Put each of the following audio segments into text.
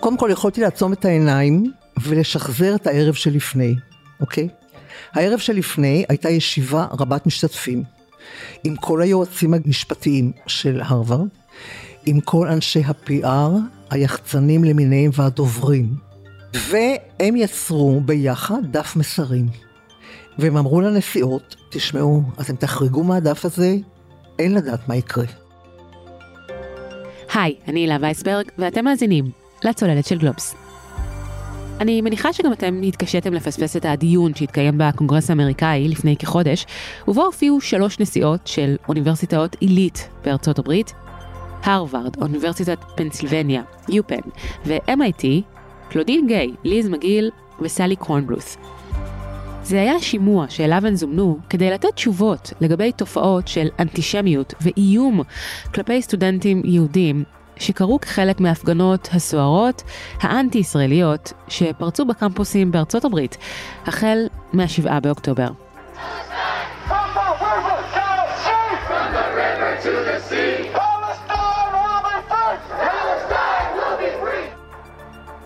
קודם כל יכולתי לעצום את העיניים ולשחזר את הערב שלפני, אוקיי? הערב שלפני הייתה ישיבה רבת משתתפים עם כל היועצים המשפטיים של הרווארד, עם כל אנשי ה-PR, היחצנים למיניהם והדוברים. והם יצרו ביחד דף מסרים. והם אמרו לנשיאות, תשמעו, אתם תחרגו מהדף הזה, אין לדעת מה יקרה. היי, אני הילה וייסברג, ואתם מאזינים לצוללת של גלובס. אני מניחה שגם אתם התקשיתם לפספס את הדיון שהתקיים בקונגרס האמריקאי לפני כחודש, ובו הופיעו שלוש נשיאות של אוניברסיטאות עילית בארצות הברית, הרווארד, אוניברסיטת פנסילבניה, יופן, ו-MIT, קלודין גיי, ליז מגיל וסלי קורנבלות'. זה היה שימוע שאליו הן זומנו כדי לתת תשובות לגבי תופעות של אנטישמיות ואיום כלפי סטודנטים יהודים שקרו כחלק מההפגנות הסוערות האנטי-ישראליות שפרצו בקמפוסים בארצות הברית החל מה-7 באוקטובר.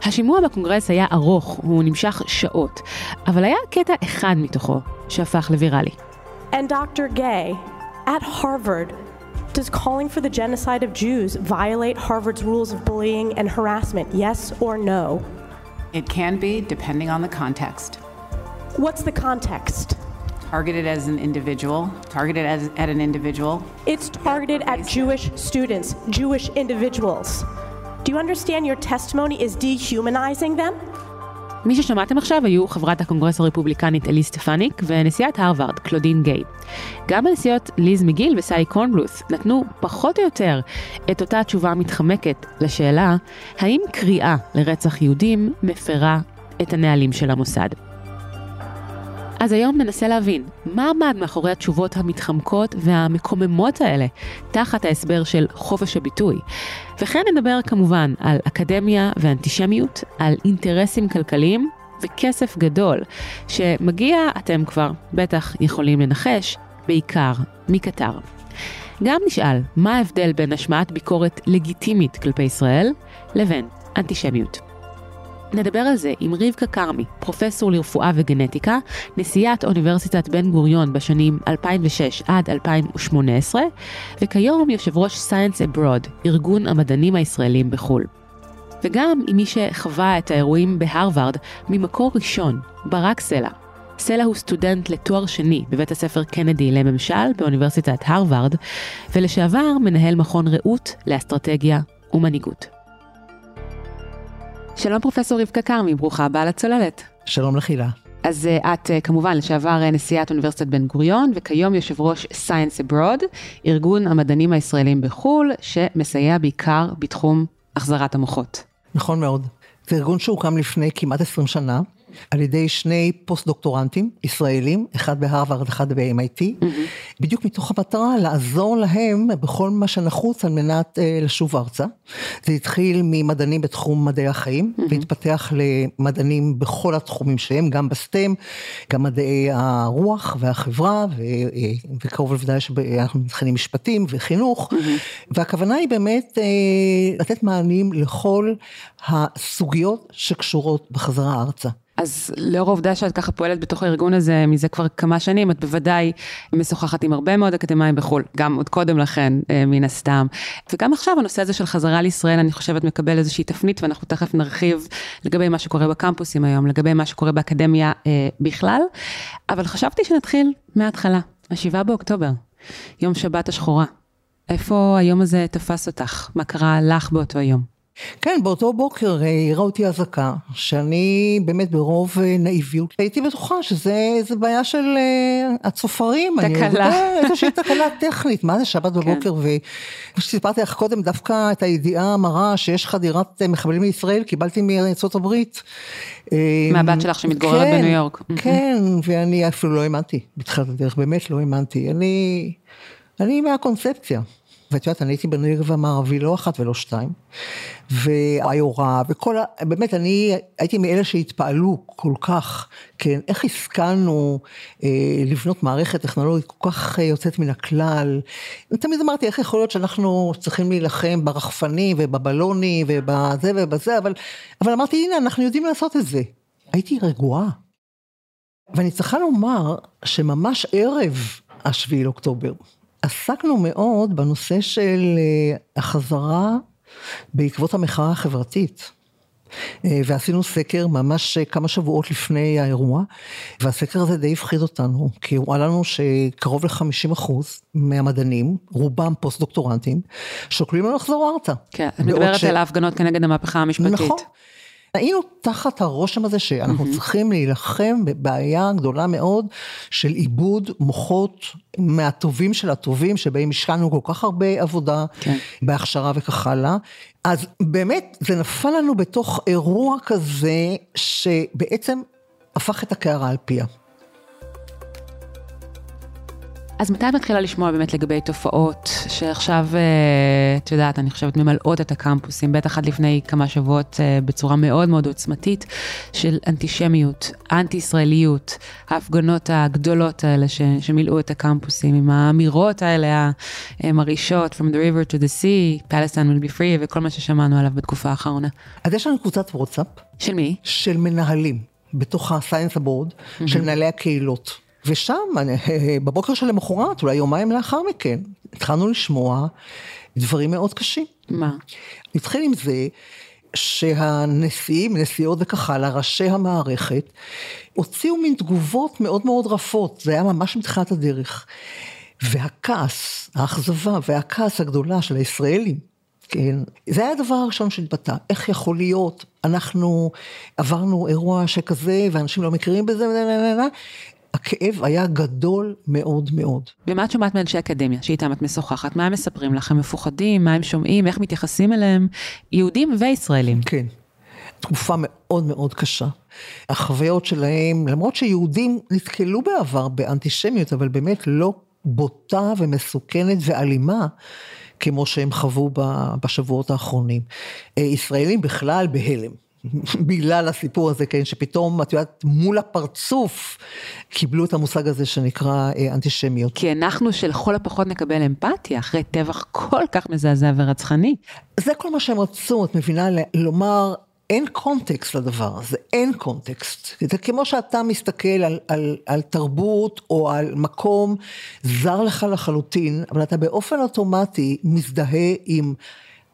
השימוע בקונגרס היה ארוך, הוא נמשך שעות, אבל היה קטע אחד מתוכו שהפך לוויראלי. And Dr. Gay, at Harvard, does calling for the genocide of Jews violate Harvard's rules of bullying and harassment, yes or no? It can be, depending on the context. What's the context? Targeted as an individual, targeted as, at an individual. It's targeted at Jewish students, Jewish individuals. Do you understand your testimony is dehumanizing them? מי ששמעתם עכשיו היו חברת הקונגרס הרפובליקנית אליס סטפניק ונשיאת הרווארד, קלודין גיי. גם הנשיאות ליז מגיל וסאלי קורנבלות' נתנו פחות או יותר את אותה תשובה מתחמקת לשאלה האם קריאה לרצח יהודים מפרה את הנהלים של המוסד. אז היום ננסה להבין מה עמד מאחורי התשובות המתחמקות והמקוממות האלה תחת ההסבר של חופש הביטוי. וכן נדבר כמובן על אקדמיה ואנטישמיות, על אינטרסים כלכליים וכסף גדול שמגיע, אתם כבר בטח יכולים לנחש, בעיקר מקטר. גם נשאל מה ההבדל בין השמעת ביקורת לגיטימית כלפי ישראל לבין אנטישמיות. נדבר על זה עם רבקה כרמי, פרופסור לרפואה וגנטיקה, נשיאת אוניברסיטת בן גוריון בשנים 2006 עד 2018, וכיום יושב ראש Science Abroad, ארגון המדענים הישראלים בחו"ל. וגם עם מי שחווה את האירועים בהרווארד ממקור ראשון, ברק סלע. סלע הוא סטודנט לתואר שני בבית הספר קנדי לממשל באוניברסיטת הרווארד, ולשעבר מנהל מכון רעות לאסטרטגיה ומנהיגות. שלום פרופסור רבקה כרמי, ברוכה הבאה לצוללת. שלום לחילה. אז אה, את אה, כמובן לשעבר אה, נשיאת אוניברסיטת בן גוריון, וכיום יושב ראש Science Abroad, ארגון המדענים הישראלים בחו"ל, שמסייע בעיקר בתחום החזרת המוחות. נכון מאוד. זה ארגון שהוקם לפני כמעט 20 שנה, על ידי שני פוסט-דוקטורנטים ישראלים, אחד בהרווארד, אחד ב-MIT, mm-hmm. בדיוק מתוך המטרה לעזור להם בכל מה שנחוץ על מנת uh, לשוב ארצה. זה התחיל ממדענים בתחום מדעי החיים, mm-hmm. והתפתח למדענים בכל התחומים שהם, גם בסטם, גם מדעי הרוח והחברה, ו- אה, וקרוב לוודאי שאנחנו מתחילים משפטים וחינוך, mm-hmm. והכוונה היא באמת uh, לתת מענים לכל הסוגיות שקשורות בחזרה ארצה. אז לאור העובדה שאת ככה פועלת בתוך הארגון הזה מזה כבר כמה שנים, את בוודאי משוחחת עם הרבה מאוד אקדמאים בחו"ל, גם עוד קודם לכן, אה, מן הסתם. וגם עכשיו הנושא הזה של חזרה לישראל, אני חושבת מקבל איזושהי תפנית, ואנחנו תכף נרחיב לגבי מה שקורה בקמפוסים היום, לגבי מה שקורה באקדמיה אה, בכלל. אבל חשבתי שנתחיל מההתחלה, ה-7 באוקטובר, יום שבת השחורה. איפה היום הזה תפס אותך? מה קרה לך באותו יום? כן, באותו בוקר אה, העירה אותי אזעקה, שאני באמת ברוב אה, נאיביות הייתי בטוחה שזה בעיה של אה, הצופרים. תקלה. איזושהי תקלה טכנית, מה זה שבת כן. בבוקר, וכמו שסיפרתי לך קודם, דווקא את הידיעה המרה שיש חדירת מחבלים לישראל, קיבלתי מארצות הברית. מהבת שלך שמתגוררת כן, בניו יורק. כן, ואני אפילו לא האמנתי בתחילת הדרך, באמת לא האמנתי. אני, אני מהקונספציה. ואת יודעת, אני הייתי בנגב המערבי לא אחת ולא שתיים, והיורה, וכל ה... באמת, אני הייתי מאלה שהתפעלו כל כך, כן, איך השכלנו אה, לבנות מערכת טכנולוגית כל כך אה, יוצאת מן הכלל. תמיד אמרתי, איך יכול להיות שאנחנו צריכים להילחם ברחפנים ובבלונים ובזה ובזה, אבל, אבל אמרתי, הנה, אנחנו יודעים לעשות את זה. הייתי רגועה. ואני צריכה לומר שממש ערב השביעי לאוקטובר, עסקנו מאוד בנושא של אה, החזרה בעקבות המחאה החברתית. אה, ועשינו סקר ממש כמה שבועות לפני האירוע, והסקר הזה די הפחיד אותנו, כי הוא עלה לנו שקרוב ל-50 אחוז מהמדענים, רובם פוסט דוקטורנטים, שוקלים לא לחזור ארצה. כן, את מדברת ש... על ההפגנות כנגד המהפכה המשפטית. נכון. היינו תחת הרושם הזה שאנחנו mm-hmm. צריכים להילחם בבעיה גדולה מאוד של עיבוד מוחות מהטובים של הטובים, שבהם השקענו כל כך הרבה עבודה כן. בהכשרה וכך הלאה. אז באמת זה נפל לנו בתוך אירוע כזה שבעצם הפך את הקערה על פיה. אז מתי את מתחילה לשמוע באמת לגבי תופעות שעכשיו, אה, את יודעת, אני חושבת ממלאות את הקמפוסים, בטח עד לפני כמה שבועות אה, בצורה מאוד מאוד עוצמתית, של אנטישמיות, אנטי-ישראליות, ההפגנות הגדולות האלה ש, שמילאו את הקמפוסים, עם האמירות האלה המרעישות, From the river to the sea, Palestine will be free, וכל מה ששמענו עליו בתקופה האחרונה. אז יש לנו קבוצת וואטסאפ. של מי? של מנהלים, בתוך ה-Science Aboard, mm-hmm. של מנהלי הקהילות. ושם, בבוקר של למחרת, אולי יומיים לאחר מכן, התחלנו לשמוע דברים מאוד קשים. מה? נתחיל עם זה שהנשיאים, נשיאות וכך הלאה, ראשי המערכת, הוציאו מין תגובות מאוד מאוד רפות, זה היה ממש מתחילת הדרך. והכעס, האכזבה והכעס הגדולה של הישראלים, כן, זה היה הדבר הראשון שהתבטא, איך יכול להיות, אנחנו עברנו אירוע שכזה ואנשים לא מכירים בזה, הכאב היה גדול מאוד מאוד. ומה את שומעת מאנשי אקדמיה שאיתם את משוחחת? מה הם מספרים לך? הם מפוחדים? מה הם שומעים? איך מתייחסים אליהם? יהודים וישראלים. כן. תקופה מאוד מאוד קשה. החוויות שלהם, למרות שיהודים נתקלו בעבר באנטישמיות, אבל באמת לא בוטה ומסוכנת ואלימה, כמו שהם חוו בשבועות האחרונים. אה, ישראלים בכלל בהלם. בגלל הסיפור הזה, כן, שפתאום, את יודעת, מול הפרצוף קיבלו את המושג הזה שנקרא אה, אנטישמיות. כי אנחנו שלכל הפחות נקבל אמפתיה אחרי טבח כל כך מזעזע ורצחני. זה כל מה שהם רצו, את מבינה, לומר, אין קונטקסט לדבר הזה, אין קונטקסט. זה כמו שאתה מסתכל על, על, על תרבות או על מקום זר לך לחלוטין, אבל אתה באופן אוטומטי מזדהה עם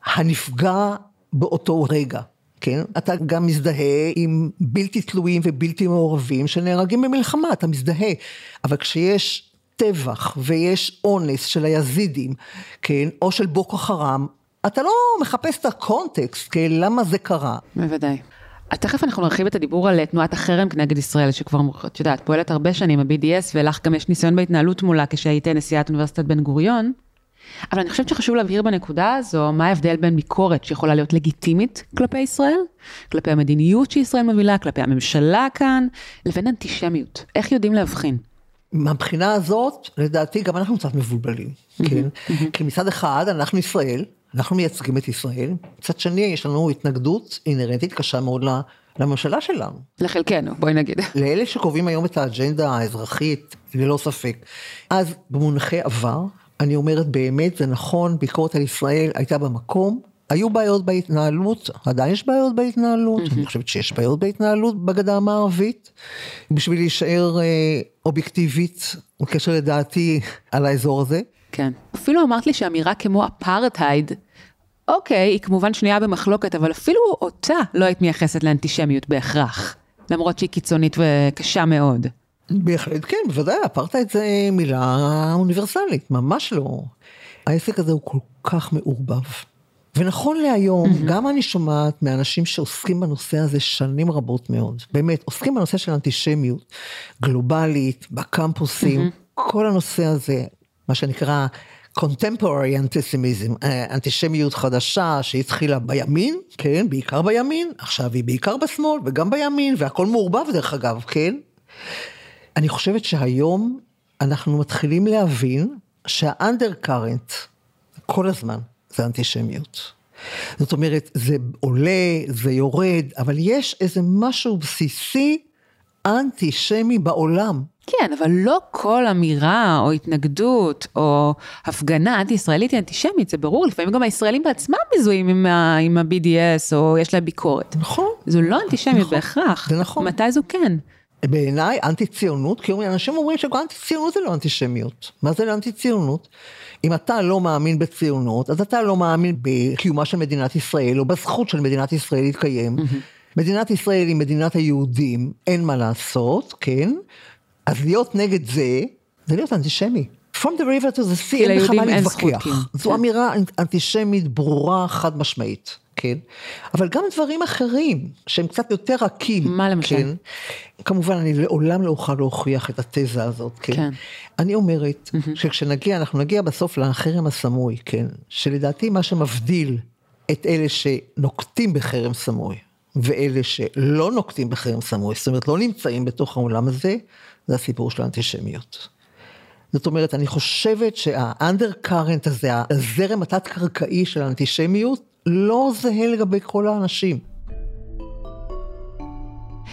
הנפגע באותו רגע. כן? אתה גם מזדהה עם בלתי תלויים ובלתי מעורבים שנהרגים במלחמה, אתה מזדהה. אבל כשיש טבח ויש אונס של היזידים, כן? או של בוקו חרם, אתה לא מחפש את הקונטקסט, כן? למה זה קרה. בוודאי. תכף אנחנו נרחיב את הדיבור על תנועת החרם כנגד ישראל, שכבר, את יודעת, פועלת הרבה שנים, ה-BDS, ולך גם יש ניסיון בהתנהלות מולה כשהיית נשיאת אוניברסיטת בן גוריון. אבל אני חושבת שחשוב להבהיר בנקודה הזו, מה ההבדל בין ביקורת שיכולה להיות לגיטימית כלפי ישראל, כלפי המדיניות שישראל מובילה, כלפי הממשלה כאן, לבין אנטישמיות. איך יודעים להבחין? מהבחינה הזאת, לדעתי, גם אנחנו קצת מבולבלים, כן? כי מצד אחד, אנחנו ישראל, אנחנו מייצגים את ישראל, מצד שני, יש לנו התנגדות אינהרנטית קשה מאוד לממשלה שלנו. לחלקנו, בואי נגיד. לאלה שקובעים היום את האג'נדה האזרחית, ללא ספק. אז במונחי עבר, אני אומרת באמת, זה נכון, ביקורת על ישראל הייתה במקום, היו בעיות בהתנהלות, עדיין יש בעיות בהתנהלות, אני חושבת שיש בעיות בהתנהלות בגדה המערבית, בשביל להישאר אה, אובייקטיבית בקשר לדעתי על האזור הזה. כן. אפילו אמרת לי שאמירה כמו אפרטהייד, אוקיי, היא כמובן שנויה במחלוקת, אבל אפילו אותה לא היית מייחסת לאנטישמיות בהכרח, למרות שהיא קיצונית וקשה מאוד. בהחלט כן, בוודאי, אפרטהייד זה מילה אוניברסלית, ממש לא. העסק הזה הוא כל כך מעורבב. ונכון להיום, mm-hmm. גם אני שומעת מאנשים שעוסקים בנושא הזה שנים רבות מאוד, באמת, עוסקים בנושא של אנטישמיות גלובלית, בקמפוסים, mm-hmm. כל הנושא הזה, מה שנקרא contemporary antisemitism, אה, אנטישמיות חדשה שהתחילה בימין, כן, בעיקר בימין, עכשיו היא בעיקר בשמאל וגם בימין, והכל מעורבב דרך אגב, כן? אני חושבת שהיום אנחנו מתחילים להבין שהאנדר קארנט, כל הזמן זה אנטישמיות. זאת אומרת, זה עולה, זה יורד, אבל יש איזה משהו בסיסי אנטישמי בעולם. כן, אבל לא כל אמירה או התנגדות או הפגנה אנטי-ישראלית היא אנטישמית, זה ברור, לפעמים גם הישראלים בעצמם מזוהים עם, ה- עם ה-BDS או יש להם ביקורת. נכון. זו לא אנטישמיות נכון, בהכרח. זה נכון. מתי זו כן? בעיניי אנטי ציונות, כי אנשים אומרים שגם אנטי ציונות זה לא אנטישמיות. מה זה אנטי ציונות? אם אתה לא מאמין בציונות, אז אתה לא מאמין בקיומה של מדינת ישראל, או בזכות של מדינת ישראל להתקיים. מדינת ישראל היא מדינת היהודים, אין מה לעשות, כן? אז להיות נגד זה, זה להיות אנטישמי. From the river to the sea, אין לך מה להתווכח. קיום. זו כן. אמירה אנטישמית ברורה, חד משמעית, כן? אבל גם דברים אחרים, שהם קצת יותר רכים. מה למשל? כן? כמובן, אני לעולם לא אוכל להוכיח את התזה הזאת, כן? כן. אני אומרת, שכשנגיע, אנחנו נגיע בסוף לחרם הסמוי, כן? שלדעתי מה שמבדיל את אלה שנוקטים בחרם סמוי, ואלה שלא נוקטים בחרם סמוי, זאת אומרת, לא נמצאים בתוך העולם הזה, זה הסיפור של האנטישמיות. זאת אומרת, אני חושבת שה-undercurrent הזה, הזרם התת-קרקעי של האנטישמיות, לא זהה לגבי כל האנשים.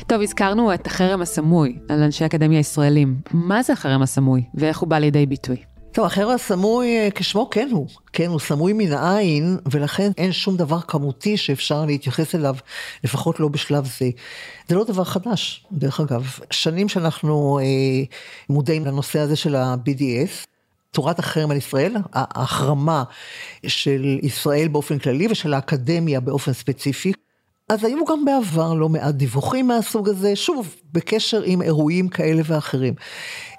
טוב, הזכרנו את החרם הסמוי על אנשי אקדמיה ישראלים. מה זה החרם הסמוי ואיך הוא בא לידי ביטוי? טוב, החרם הסמוי אה, כשמו כן הוא, כן, הוא סמוי מן העין, ולכן אין שום דבר כמותי שאפשר להתייחס אליו, לפחות לא בשלב זה. זה לא דבר חדש, דרך אגב. שנים שאנחנו אה, מודעים לנושא הזה של ה-BDS, תורת החרם על ישראל, ההחרמה של ישראל באופן כללי ושל האקדמיה באופן ספציפי. אז היו גם בעבר לא מעט דיווחים מהסוג הזה, שוב, בקשר עם אירועים כאלה ואחרים.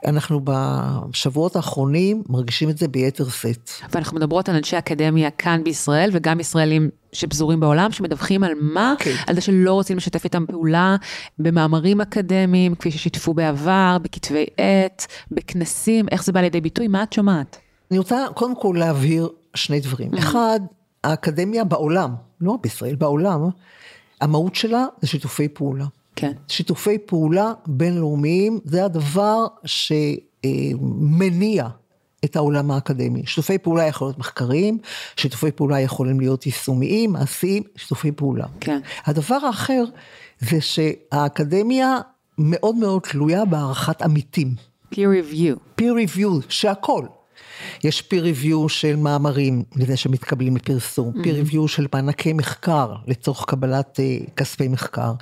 אנחנו בשבועות האחרונים מרגישים את זה ביתר שאת. ואנחנו מדברות על אנשי אקדמיה כאן בישראל, וגם ישראלים שפזורים בעולם, שמדווחים על מה? כן. על זה שלא רוצים לשתף איתם פעולה במאמרים אקדמיים, כפי ששיתפו בעבר, בכתבי עת, בכנסים, איך זה בא לידי ביטוי? מה את שומעת? אני רוצה קודם כל להבהיר שני דברים. אחד, האקדמיה בעולם, לא רק בישראל, בעולם, המהות שלה זה שיתופי פעולה. כן. שיתופי פעולה בינלאומיים זה הדבר שמניע את העולם האקדמי. שיתופי פעולה יכול להיות מחקריים, שיתופי פעולה יכולים להיות יישומיים, מעשיים, שיתופי פעולה. כן. הדבר האחר זה שהאקדמיה מאוד מאוד תלויה בהערכת עמיתים. peer review. peer review, שהכל. יש peer review של מאמרים לזה שמתקבלים לפרסום, peer review של מענקי מחקר לצורך קבלת uh, כספי מחקר,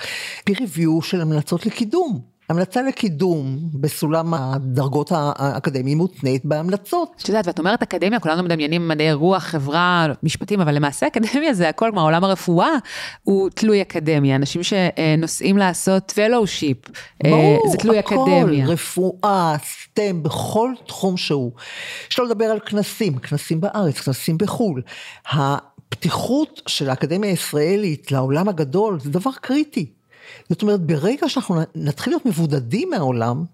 peer review של המלצות לקידום. המלצה לקידום בסולם הדרגות האקדמיים מותנית בהמלצות. את יודעת, ואת אומרת אקדמיה, כולנו מדמיינים מדעי רוח, חברה, משפטים, אבל למעשה אקדמיה זה הכל, כלומר עולם הרפואה הוא תלוי אקדמיה, אנשים שנוסעים לעשות fellowship, ברור, זה תלוי הכל, אקדמיה. רפואה, STEM, בכל תחום שהוא. שלא לדבר על כנסים, כנסים בארץ, כנסים בחו"ל. הפתיחות של האקדמיה הישראלית לעולם הגדול זה דבר קריטי. זאת אומרת, ברגע שאנחנו נתחיל להיות מבודדים מהעולם,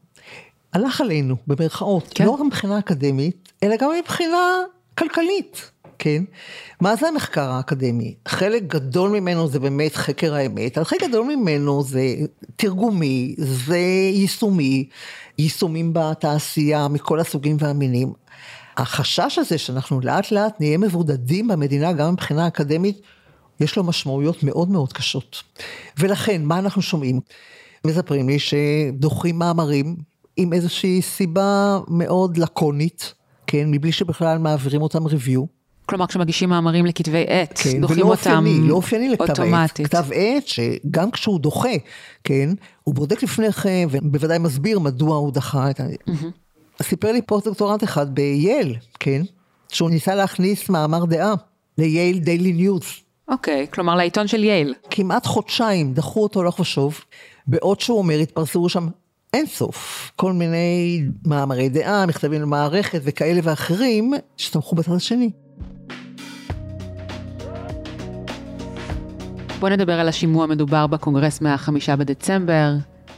הלך עלינו, במרכאות, כן. לא רק מבחינה אקדמית, אלא גם מבחינה כלכלית. כן? מה זה המחקר האקדמי? חלק גדול ממנו זה באמת חקר האמת, אבל חלק גדול ממנו זה תרגומי, זה יישומי, יישומים בתעשייה מכל הסוגים והמינים. החשש הזה שאנחנו לאט לאט נהיה מבודדים במדינה גם מבחינה אקדמית, יש לו משמעויות מאוד מאוד קשות. ולכן, מה אנחנו שומעים? מספרים לי שדוחים מאמרים עם איזושהי סיבה מאוד לקונית, כן, מבלי שבכלל מעבירים אותם review. כלומר, כשמגישים מאמרים לכתבי עת, כן, דוחים אותם אופייני, לא אופייני לכתב עת. כתב עת שגם כשהוא דוחה, כן, הוא בודק לפני כן, ובוודאי מסביר מדוע הוא דחה את ה... סיפר לי פוסט דוקטורנט אחד בייל, כן, שהוא ניסה להכניס מאמר דעה ל Yale Daily News. אוקיי, כלומר לעיתון של יייל. כמעט חודשיים דחו אותו הלוך ושוב, בעוד שהוא אומר, התפרסמו שם אין סוף, כל מיני מאמרי דעה, מכתבים למערכת וכאלה ואחרים, שתמכו בצד השני. בוא נדבר על השימוע המדובר בקונגרס מה-5 בדצמבר.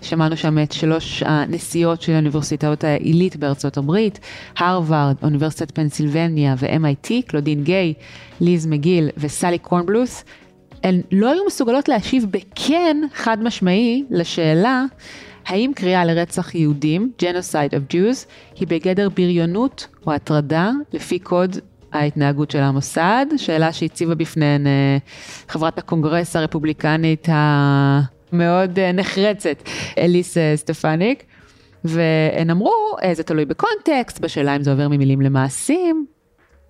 שמענו שם את שלוש הנשיאות של האוניברסיטאות העילית בארצות הברית, הרווארד, אוניברסיטת פנסילבניה ו-MIT, קלודין גיי, ליז מגיל וסלי קורנבלות'. הן לא היו מסוגלות להשיב בכן חד משמעי לשאלה האם קריאה לרצח יהודים, Genocide of Jews, היא בגדר בריונות או הטרדה לפי קוד ההתנהגות של המוסד, שאלה שהציבה בפניהן אה, חברת הקונגרס הרפובליקנית המאוד אה, נחרצת, אליס אה, סטפניק. והן אמרו, זה תלוי בקונטקסט, בשאלה אם זה עובר ממילים למעשים.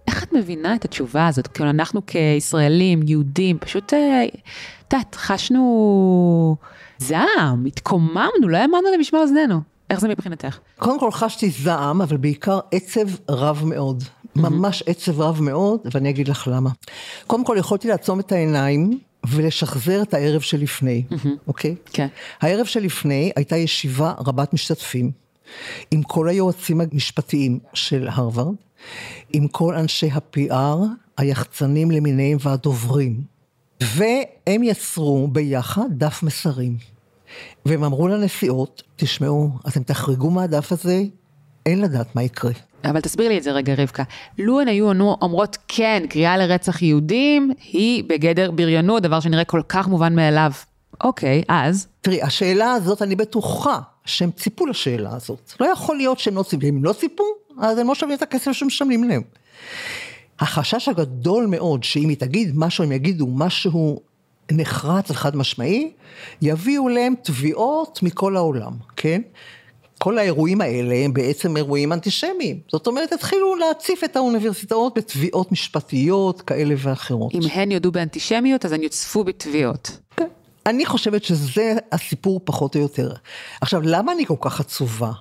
איך את מבינה את התשובה הזאת? כאילו אנחנו כישראלים, יהודים, פשוט, את יודעת, חשנו זעם, התקוממנו, לא האמנו למשמע אוזנינו. איך זה מבחינתך? קודם כל חשתי זעם, אבל בעיקר עצב רב מאוד. ממש עצב רב מאוד, ואני אגיד לך למה. קודם כל יכולתי לעצום את העיניים ולשחזר את הערב שלפני, אוקיי? כן. הערב שלפני הייתה ישיבה רבת משתתפים, עם כל היועצים המשפטיים של הרווארד, עם כל אנשי ה-PR, היחצנים למיניהם והדוברים, והם יצרו ביחד דף מסרים. והם אמרו לנשיאות, תשמעו, אתם תחרגו מהדף הזה, אין לדעת מה יקרה. אבל תסביר לי את זה רגע, רבקה. לו הן היו אומרות, כן, קריאה לרצח יהודים היא בגדר בריונות, דבר שנראה כל כך מובן מאליו. אוקיי, אז? תראי, השאלה הזאת, אני בטוחה שהם ציפו לשאלה הזאת. לא יכול להיות שהם לא ציפו, אם לא ציפו, אז הם לא שווים את הכסף שמשלמים להם. החשש הגדול מאוד, שאם היא תגיד משהו, הם יגידו משהו נחרץ וחד משמעי, יביאו להם תביעות מכל העולם, כן? כל האירועים האלה הם בעצם אירועים אנטישמיים. זאת אומרת, התחילו להציף את האוניברסיטאות בתביעות משפטיות כאלה ואחרות. אם הן יודו באנטישמיות, אז הן יוצפו בתביעות. כן. אני חושבת שזה הסיפור פחות או יותר. עכשיו, למה אני כל כך עצובה?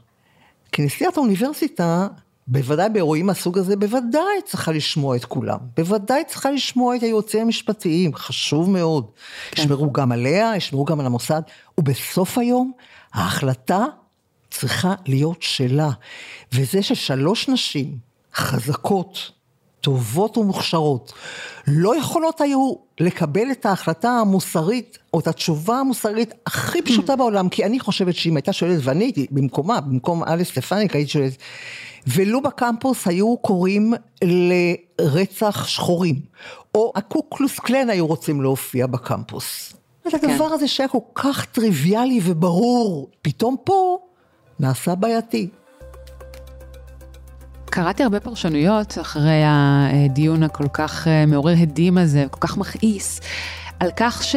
כי נשיאת האוניברסיטה בוודאי באירועים מהסוג הזה, בוודאי צריכה לשמוע את כולם. בוודאי צריכה לשמוע את היועצים המשפטיים, חשוב מאוד. כן. ישמרו גם עליה, ישמרו גם על המוסד, ובסוף היום, ההחלטה צריכה להיות שלה. וזה ששלוש נשים חזקות, טובות ומוכשרות, לא יכולות היו לקבל את ההחלטה המוסרית, או את התשובה המוסרית הכי פשוטה בעולם, כי אני חושבת שאם הייתה שואלת, ואני הייתי במקומה, במקום אליס סטפניק, הייתי שואלת, ולו בקמפוס היו קוראים לרצח שחורים, או הקוקלוס קלן היו רוצים להופיע בקמפוס. כן. הדבר הזה שהיה כל כך טריוויאלי וברור, פתאום פה נעשה בעייתי. קראתי הרבה פרשנויות אחרי הדיון הכל כך אה, מעורר הדים הזה, כל כך מכעיס, על כך ש...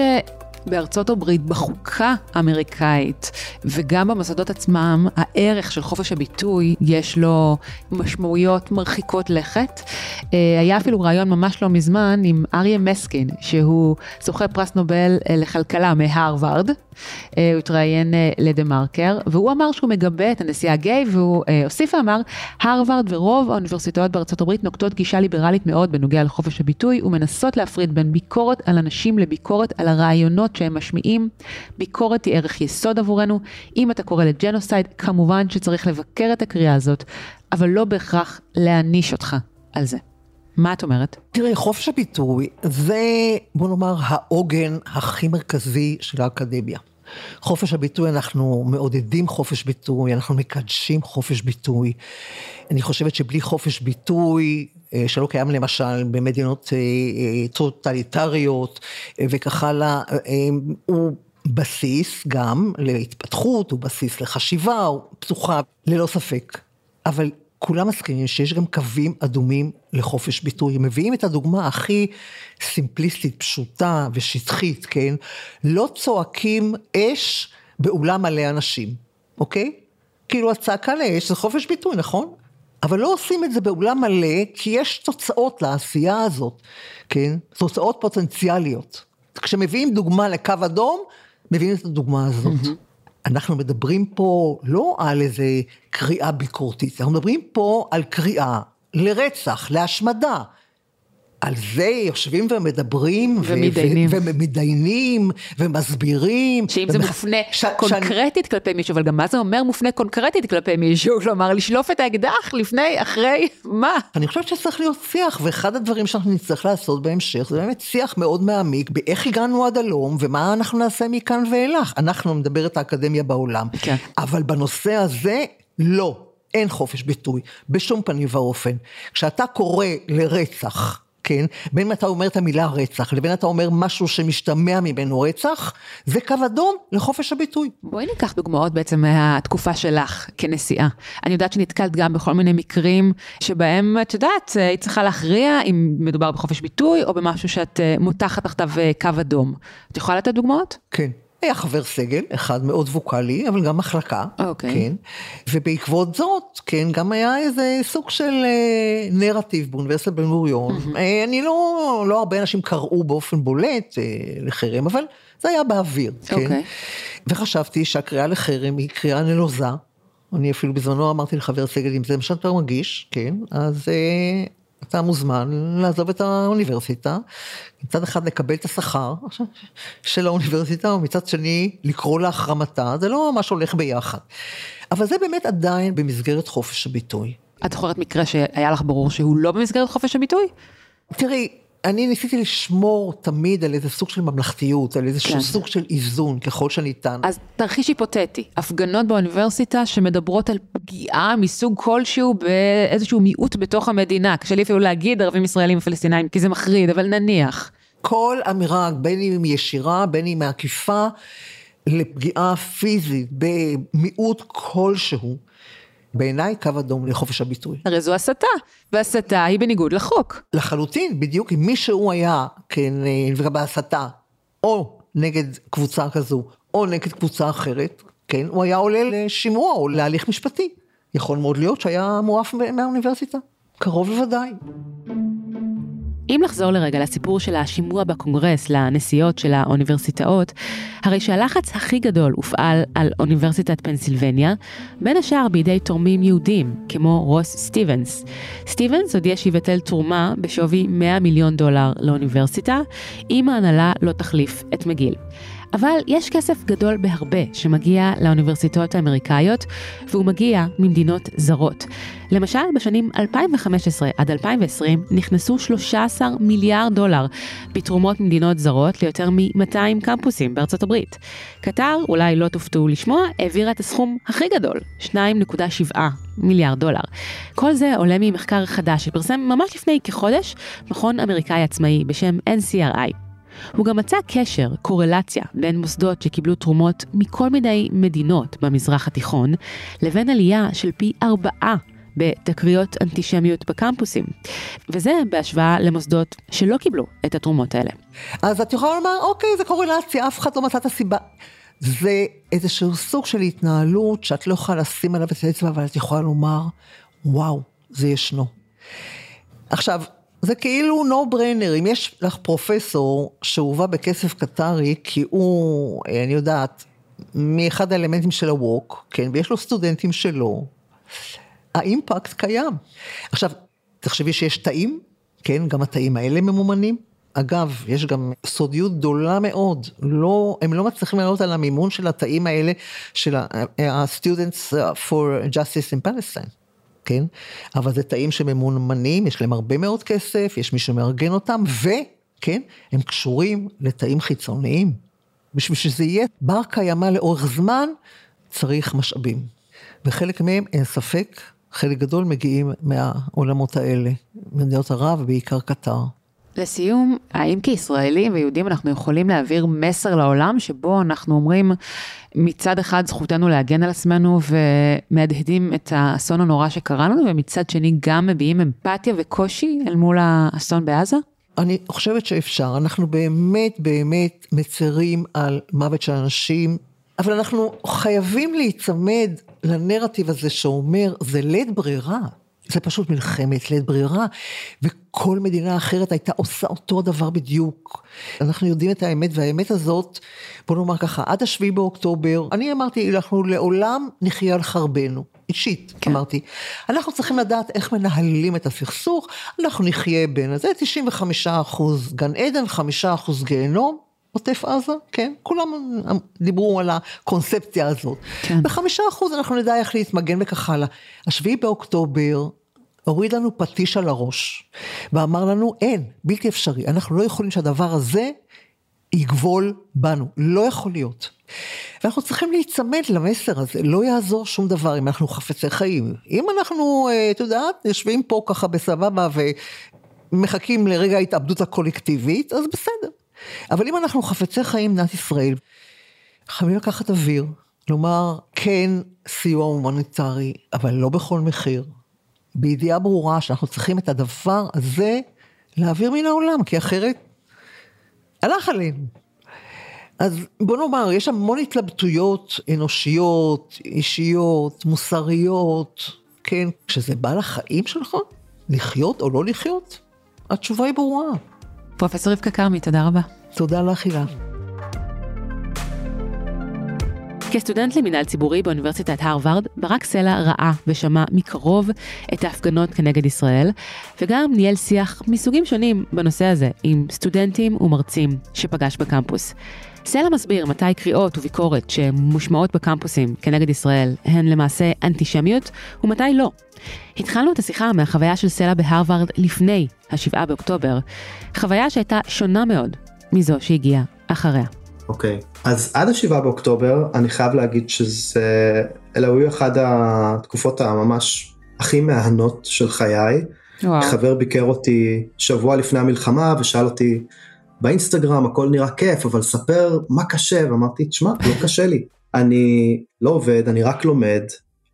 בארצות הברית, בחוקה האמריקאית, וגם במוסדות עצמם, הערך של חופש הביטוי, יש לו משמעויות מרחיקות לכת. אה, היה אפילו רעיון ממש לא מזמן עם אריה מסקין, שהוא זוכה פרס נובל אה, לכלכלה מהרווארד. אה, הוא התראיין לדה מרקר, והוא אמר שהוא מגבה את הנשיאה הגיי, והוא הוסיף ואמר, הרווארד ורוב האוניברסיטאות בארצות הברית נוקטות גישה ליברלית מאוד בנוגע לחופש הביטוי, ומנסות להפריד בין ביקורת על אנשים לביקורת על הרעיונות שהם משמיעים. ביקורת היא ערך יסוד עבורנו. אם אתה קורא לג'נוסייד, כמובן שצריך לבקר את הקריאה הזאת, אבל לא בהכרח להעניש אותך על זה. מה את אומרת? תראי, חופש הביטוי זה, בוא נאמר, העוגן הכי מרכזי של האקדמיה. חופש הביטוי, אנחנו מעודדים חופש ביטוי, אנחנו מקדשים חופש ביטוי. אני חושבת שבלי חופש ביטוי, אה, שלא קיים למשל במדינות אה, אה, טוטליטריות וכך הלאה, הוא בסיס גם להתפתחות, הוא בסיס לחשיבה, הוא פתוחה, ללא ספק. אבל כולם מסכימים שיש גם קווים אדומים לחופש ביטוי. הם מביאים את הדוגמה הכי סימפליסטית, פשוטה ושטחית, כן? לא צועקים אש באולם מלא אנשים, אוקיי? כאילו הצעקה לאש זה חופש ביטוי, נכון? אבל לא עושים את זה באולם מלא, כי יש תוצאות לעשייה הזאת, כן? תוצאות פוטנציאליות. כשמביאים דוגמה לקו אדום, מביאים את הדוגמה הזאת. Mm-hmm. אנחנו מדברים פה לא על איזה קריאה ביקורתית, אנחנו מדברים פה על קריאה לרצח, להשמדה. על זה יושבים ומדברים. ומתדיינים. ומתדיינים, ומסבירים. שאם זה מופנה ש... קונקרטית ש... כלפי מישהו, אבל גם מה זה אומר מופנה קונקרטית כלפי מישהו? כלומר, לשלוף את האקדח לפני, אחרי, מה? אני חושבת שצריך להיות שיח, ואחד הדברים שאנחנו נצטרך לעשות בהמשך, זה באמת שיח מאוד מעמיק, באיך הגענו עד הלום, ומה אנחנו נעשה מכאן ואילך. אנחנו נדבר את האקדמיה בעולם. כן. אבל בנושא הזה, לא. אין חופש ביטוי, בשום פנים ואופן. כשאתה קורא לרצח, כן? בין אם אתה אומר את המילה רצח, לבין אתה אומר משהו שמשתמע ממנו רצח, זה קו אדום לחופש הביטוי. בואי ניקח דוגמאות בעצם מהתקופה שלך כנשיאה. אני יודעת שנתקלת גם בכל מיני מקרים שבהם, את יודעת, היית צריכה להכריע אם מדובר בחופש ביטוי או במשהו שאת אה, מותחת תחתיו אה, קו אדום. את יכולה לתת דוגמאות? כן. היה חבר סגל, אחד מאוד ווקאלי, אבל גם מחלקה. אוקיי. כן. ובעקבות זאת, כן, גם היה איזה סוג של אה, נרטיב באוניברסיטת בן גוריון. אה, אני לא, לא הרבה אנשים קראו באופן בולט אה, לחרם, אבל זה היה באוויר, כן. אוקיי. וחשבתי שהקריאה לחרם היא קריאה נלוזה. אני אפילו בזמנו אמרתי לחבר סגל, אם זה מה שאתה מרגיש, כן, אז אה, אתה מוזמן לעזוב את האוניברסיטה, מצד אחד לקבל את השכר של האוניברסיטה, ומצד שני לקרוא להחרמתה, זה לא ממש הולך ביחד. אבל זה באמת עדיין במסגרת חופש הביטוי. את זוכרת מקרה שהיה לך ברור שהוא לא במסגרת חופש הביטוי? תראי, אני ניסיתי לשמור תמיד על איזה סוג של ממלכתיות, על איזשהו כן. סוג של איזון ככל שניתן. אז תרחיש היפותטי, הפגנות באוניברסיטה שמדברות על פגיעה מסוג כלשהו באיזשהו מיעוט בתוך המדינה, קשה לי אפילו להגיד ערבים ישראלים ופלסטינאים, כי זה מחריד, אבל נניח. כל אמירה, בין אם היא ישירה, בין אם מעקיפה, לפגיעה פיזית במיעוט כלשהו, בעיניי קו אדום לחופש הביטוי. הרי זו הסתה, והסתה היא בניגוד לחוק. לחלוטין, בדיוק אם מישהו היה, כן, נפגע בהסתה, או נגד קבוצה כזו, או נגד קבוצה אחרת, כן, הוא היה עולה לשימוע או להליך משפטי. יכול מאוד להיות שהיה מועף מהאוניברסיטה, קרוב לוודאי. אם לחזור לרגע לסיפור של השימוע בקונגרס לנשיאות של האוניברסיטאות, הרי שהלחץ הכי גדול הופעל על אוניברסיטת פנסילבניה, בין השאר בידי תורמים יהודים, כמו רוס סטיבנס. סטיבנס הודיע שיבטל תרומה בשווי 100 מיליון דולר לאוניברסיטה, אם ההנהלה לא תחליף את מגיל. אבל יש כסף גדול בהרבה שמגיע לאוניברסיטאות האמריקאיות, והוא מגיע ממדינות זרות. למשל, בשנים 2015 עד 2020 נכנסו 13 מיליארד דולר בתרומות ממדינות זרות ליותר מ-200 קמפוסים בארצות הברית. קטר, אולי לא תופתעו לשמוע, העבירה את הסכום הכי גדול, 2.7 מיליארד דולר. כל זה עולה ממחקר חדש שפרסם ממש לפני כחודש מכון אמריקאי עצמאי בשם NCRI. הוא גם מצא קשר, קורלציה, בין מוסדות שקיבלו תרומות מכל מיני מדינות במזרח התיכון, לבין עלייה של פי ארבעה בתקריות אנטישמיות בקמפוסים. וזה בהשוואה למוסדות שלא קיבלו את התרומות האלה. אז את יכולה לומר, אוקיי, זה קורלציה, אף אחד לא מצא את הסיבה. זה איזשהו סוג של התנהלות שאת לא יכולה לשים עליו את האצבע, אבל את יכולה לומר, וואו, זה ישנו. עכשיו, זה כאילו no brainer, אם יש לך פרופסור שהובא בכסף קטרי, כי הוא, אני יודעת, מאחד האלמנטים של הווק, כן, ויש לו סטודנטים שלו, האימפקט קיים. עכשיו, תחשבי שיש תאים, כן, גם התאים האלה ממומנים. אגב, יש גם סודיות גדולה מאוד, לא, הם לא מצליחים לעלות על המימון של התאים האלה, של ה-Students for Justice in Palestine. כן? אבל זה תאים שממומנים, יש להם הרבה מאוד כסף, יש מי שמארגן אותם, וכן, הם קשורים לתאים חיצוניים. בשביל שזה יהיה בר קיימא לאורך זמן, צריך משאבים. וחלק מהם, אין ספק, חלק גדול מגיעים מהעולמות האלה, מדינות ערב ובעיקר קטר. לסיום, האם כישראלים ויהודים אנחנו יכולים להעביר מסר לעולם שבו אנחנו אומרים מצד אחד זכותנו להגן על עצמנו ומהדהדים את האסון הנורא שקרה לנו, ומצד שני גם מביעים אמפתיה וקושי אל מול האסון בעזה? אני חושבת שאפשר, אנחנו באמת באמת מצרים על מוות של אנשים, אבל אנחנו חייבים להיצמד לנרטיב הזה שאומר, זה לית ברירה. זה פשוט מלחמת לית ברירה, וכל מדינה אחרת הייתה עושה אותו דבר בדיוק. אנחנו יודעים את האמת, והאמת הזאת, בוא נאמר ככה, עד השביעי באוקטובר, אני אמרתי, אנחנו לעולם נחיה על חרבנו. אישית, כן. אמרתי. אנחנו צריכים לדעת איך מנהלים את הסכסוך, אנחנו נחיה בין, זה 95 אחוז גן עדן, 5 אחוז גיהנום, עוטף עזה, כן? כולם דיברו על הקונספציה הזאת. כן. בחמישה אחוז אנחנו נדע איך להתמגן וכך הלאה. השביעי באוקטובר הוריד לנו פטיש על הראש, ואמר לנו, אין, בלתי אפשרי, אנחנו לא יכולים שהדבר הזה יגבול בנו, לא יכול להיות. ואנחנו צריכים להיצמד למסר הזה, לא יעזור שום דבר אם אנחנו חפצי חיים. אם אנחנו, את יודעת, יושבים פה ככה בסבבה ו... מחכים לרגע ההתאבדות הקולקטיבית, אז בסדר. אבל אם אנחנו חפצי חיים במדינת ישראל, חייבים לקחת אוויר, לומר כן סיוע הומניטרי, אבל לא בכל מחיר. בידיעה ברורה שאנחנו צריכים את הדבר הזה להעביר מן העולם, כי אחרת הלך עלינו. אז בוא נאמר, יש המון התלבטויות אנושיות, אישיות, מוסריות, כן, כשזה בא לחיים שלך, לחיות או לא לחיות, התשובה היא ברורה. פרופסור רבקה כרמי, תודה רבה. תודה לך, הילה. כסטודנט למינהל ציבורי באוניברסיטת הרווארד, ברק סלע ראה ושמע מקרוב את ההפגנות כנגד ישראל, וגם ניהל שיח מסוגים שונים בנושא הזה עם סטודנטים ומרצים שפגש בקמפוס. סלע מסביר מתי קריאות וביקורת שמושמעות בקמפוסים כנגד ישראל הן למעשה אנטישמיות ומתי לא. התחלנו את השיחה מהחוויה של סלע בהרווארד לפני ה-7 באוקטובר, חוויה שהייתה שונה מאוד מזו שהגיעה אחריה. אוקיי, okay. אז עד השבעה באוקטובר אני חייב להגיד שזה, אלה היו אחת התקופות הממש הכי מהנות של חיי. וואו. חבר ביקר אותי שבוע לפני המלחמה ושאל אותי באינסטגרם הכל נראה כיף אבל ספר מה קשה ואמרתי תשמע לא קשה לי. אני לא עובד אני רק לומד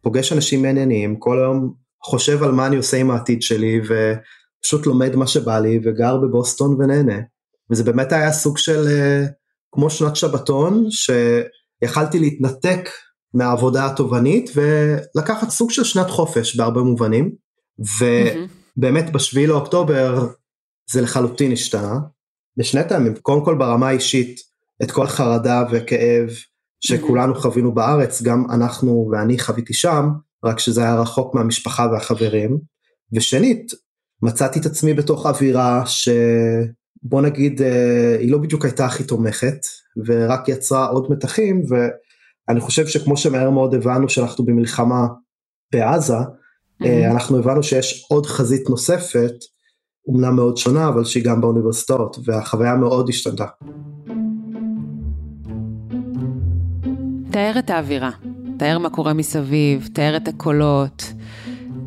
פוגש אנשים מעניינים כל היום חושב על מה אני עושה עם העתיד שלי ופשוט לומד מה שבא לי וגר בבוסטון ונהנה. וזה באמת היה סוג של uh, כמו שנת שבתון שיכלתי להתנתק מהעבודה התובענית ולקחת סוג של שנת חופש בהרבה מובנים. ובאמת בשביעי לאוקטובר זה לחלוטין השתנה בשני טעמים קודם כל ברמה האישית את כל החרדה וכאב שכולנו חווינו בארץ גם אנחנו ואני חוויתי שם רק שזה היה רחוק מהמשפחה והחברים ושנית מצאתי את עצמי בתוך אווירה ש... בוא נגיד אה, היא לא בדיוק הייתה הכי תומכת ורק יצרה עוד מתחים ואני חושב שכמו שמהר מאוד הבנו שאנחנו במלחמה בעזה mm-hmm. אנחנו הבנו שיש עוד חזית נוספת אומנם מאוד שונה אבל שהיא גם באוניברסיטאות והחוויה מאוד השתנתה. תאר את האווירה, תאר מה קורה מסביב, תאר את הקולות,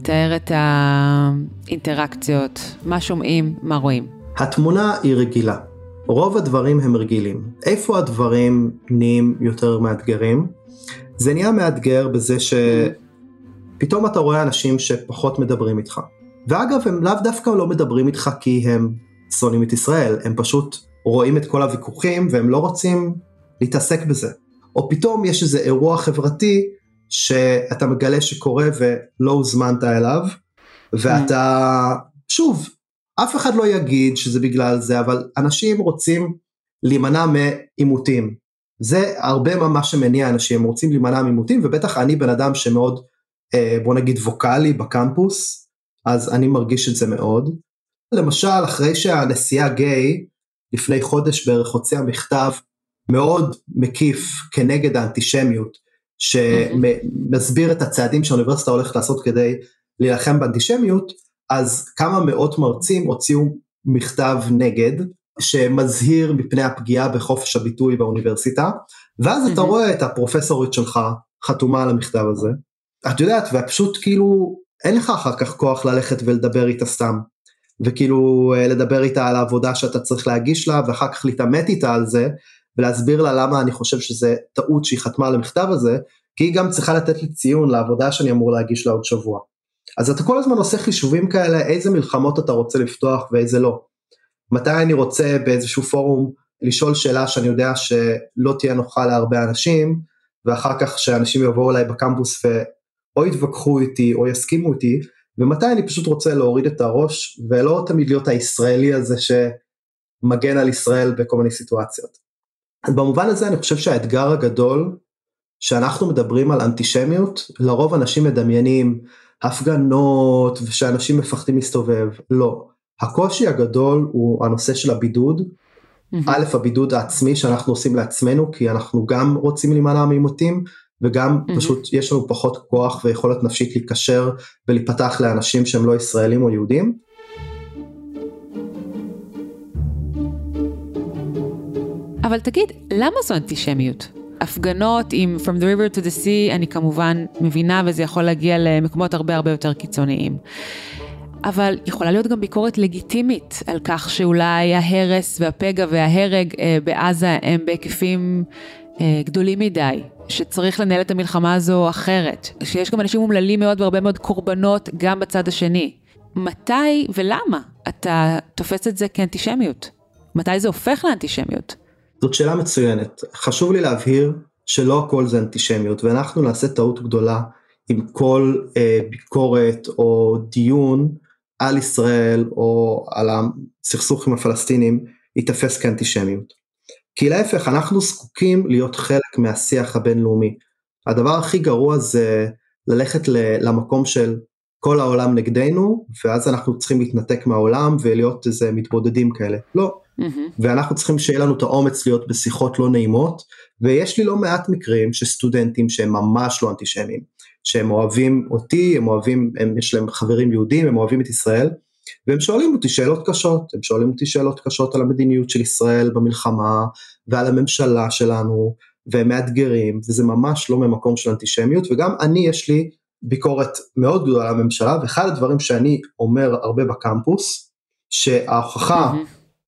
תאר את האינטראקציות, מה שומעים, מה רואים. התמונה היא רגילה. רוב הדברים הם רגילים. איפה הדברים נהיים יותר מאתגרים? זה נהיה מאתגר בזה שפתאום אתה רואה אנשים שפחות מדברים איתך. ואגב, הם לאו דווקא לא מדברים איתך כי הם שונאים את ישראל, הם פשוט רואים את כל הוויכוחים והם לא רוצים להתעסק בזה. או פתאום יש איזה אירוע חברתי שאתה מגלה שקורה ולא הוזמנת אליו, ואתה, שוב, אף אחד לא יגיד שזה בגלל זה, אבל אנשים רוצים להימנע מעימותים. זה הרבה ממה שמניע אנשים, רוצים להימנע מעימותים, ובטח אני בן אדם שמאוד, אה, בוא נגיד, ווקאלי בקמפוס, אז אני מרגיש את זה מאוד. למשל, אחרי שהנשיאה גיי, לפני חודש בערך הוציאה מכתב מאוד מקיף כנגד האנטישמיות, שמסביר את הצעדים שהאוניברסיטה הולכת לעשות כדי להילחם באנטישמיות, אז כמה מאות מרצים הוציאו מכתב נגד שמזהיר מפני הפגיעה בחופש הביטוי באוניברסיטה. ואז אתה רואה את הפרופסורית שלך חתומה על המכתב הזה. את יודעת ופשוט כאילו אין לך אחר כך כוח ללכת ולדבר איתה סתם וכאילו אה, לדבר איתה על העבודה שאתה צריך להגיש לה ואחר כך להתעמת איתה על זה ולהסביר לה למה אני חושב שזה טעות שהיא חתמה על המכתב הזה כי היא גם צריכה לתת לי ציון לעבודה שאני אמור להגיש לה עוד שבוע. אז אתה כל הזמן עושה חישובים כאלה איזה מלחמות אתה רוצה לפתוח ואיזה לא. מתי אני רוצה באיזשהו פורום לשאול שאלה שאני יודע שלא תהיה נוחה להרבה אנשים ואחר כך שאנשים יבואו אליי בקמפוס ואו יתווכחו איתי או יסכימו איתי ומתי אני פשוט רוצה להוריד את הראש ולא תמיד להיות הישראלי הזה שמגן על ישראל בכל מיני סיטואציות. אז במובן הזה אני חושב שהאתגר הגדול שאנחנו מדברים על אנטישמיות לרוב אנשים מדמיינים הפגנות ושאנשים מפחדים להסתובב, לא. הקושי הגדול הוא הנושא של הבידוד. Mm-hmm. א', הבידוד העצמי שאנחנו עושים לעצמנו, כי אנחנו גם רוצים להימנע מעימותים, וגם mm-hmm. פשוט יש לנו פחות כוח ויכולת נפשית להיקשר ולהיפתח לאנשים שהם לא ישראלים או יהודים. אבל תגיד, למה זו אנטישמיות? הפגנות עם From the River to the Sea, אני כמובן מבינה וזה יכול להגיע למקומות הרבה הרבה יותר קיצוניים. אבל יכולה להיות גם ביקורת לגיטימית על כך שאולי ההרס והפגע וההרג אה, בעזה הם בהיקפים אה, גדולים מדי, שצריך לנהל את המלחמה הזו אחרת, שיש גם אנשים אומללים מאוד והרבה מאוד קורבנות גם בצד השני. מתי ולמה אתה תופס את זה כאנטישמיות? מתי זה הופך לאנטישמיות? זאת שאלה מצוינת. חשוב לי להבהיר שלא הכל זה אנטישמיות, ואנחנו נעשה טעות גדולה עם כל אה, ביקורת או דיון על ישראל או על הסכסוך עם הפלסטינים ייתפס כאנטישמיות. כי להפך, אנחנו זקוקים להיות חלק מהשיח הבינלאומי. הדבר הכי גרוע זה ללכת למקום של כל העולם נגדנו, ואז אנחנו צריכים להתנתק מהעולם ולהיות איזה מתבודדים כאלה. לא. Mm-hmm. ואנחנו צריכים שיהיה לנו את האומץ להיות בשיחות לא נעימות, ויש לי לא מעט מקרים שסטודנטים שהם ממש לא אנטישמים, שהם אוהבים אותי, הם אוהבים, הם, יש להם חברים יהודים, הם אוהבים את ישראל, והם שואלים אותי שאלות קשות, הם שואלים אותי שאלות קשות על המדיניות של ישראל במלחמה ועל הממשלה שלנו, והם מאתגרים, וזה ממש לא ממקום של אנטישמיות, וגם אני יש לי ביקורת מאוד גדולה על הממשלה, ואחד הדברים שאני אומר הרבה בקמפוס, שההוכחה.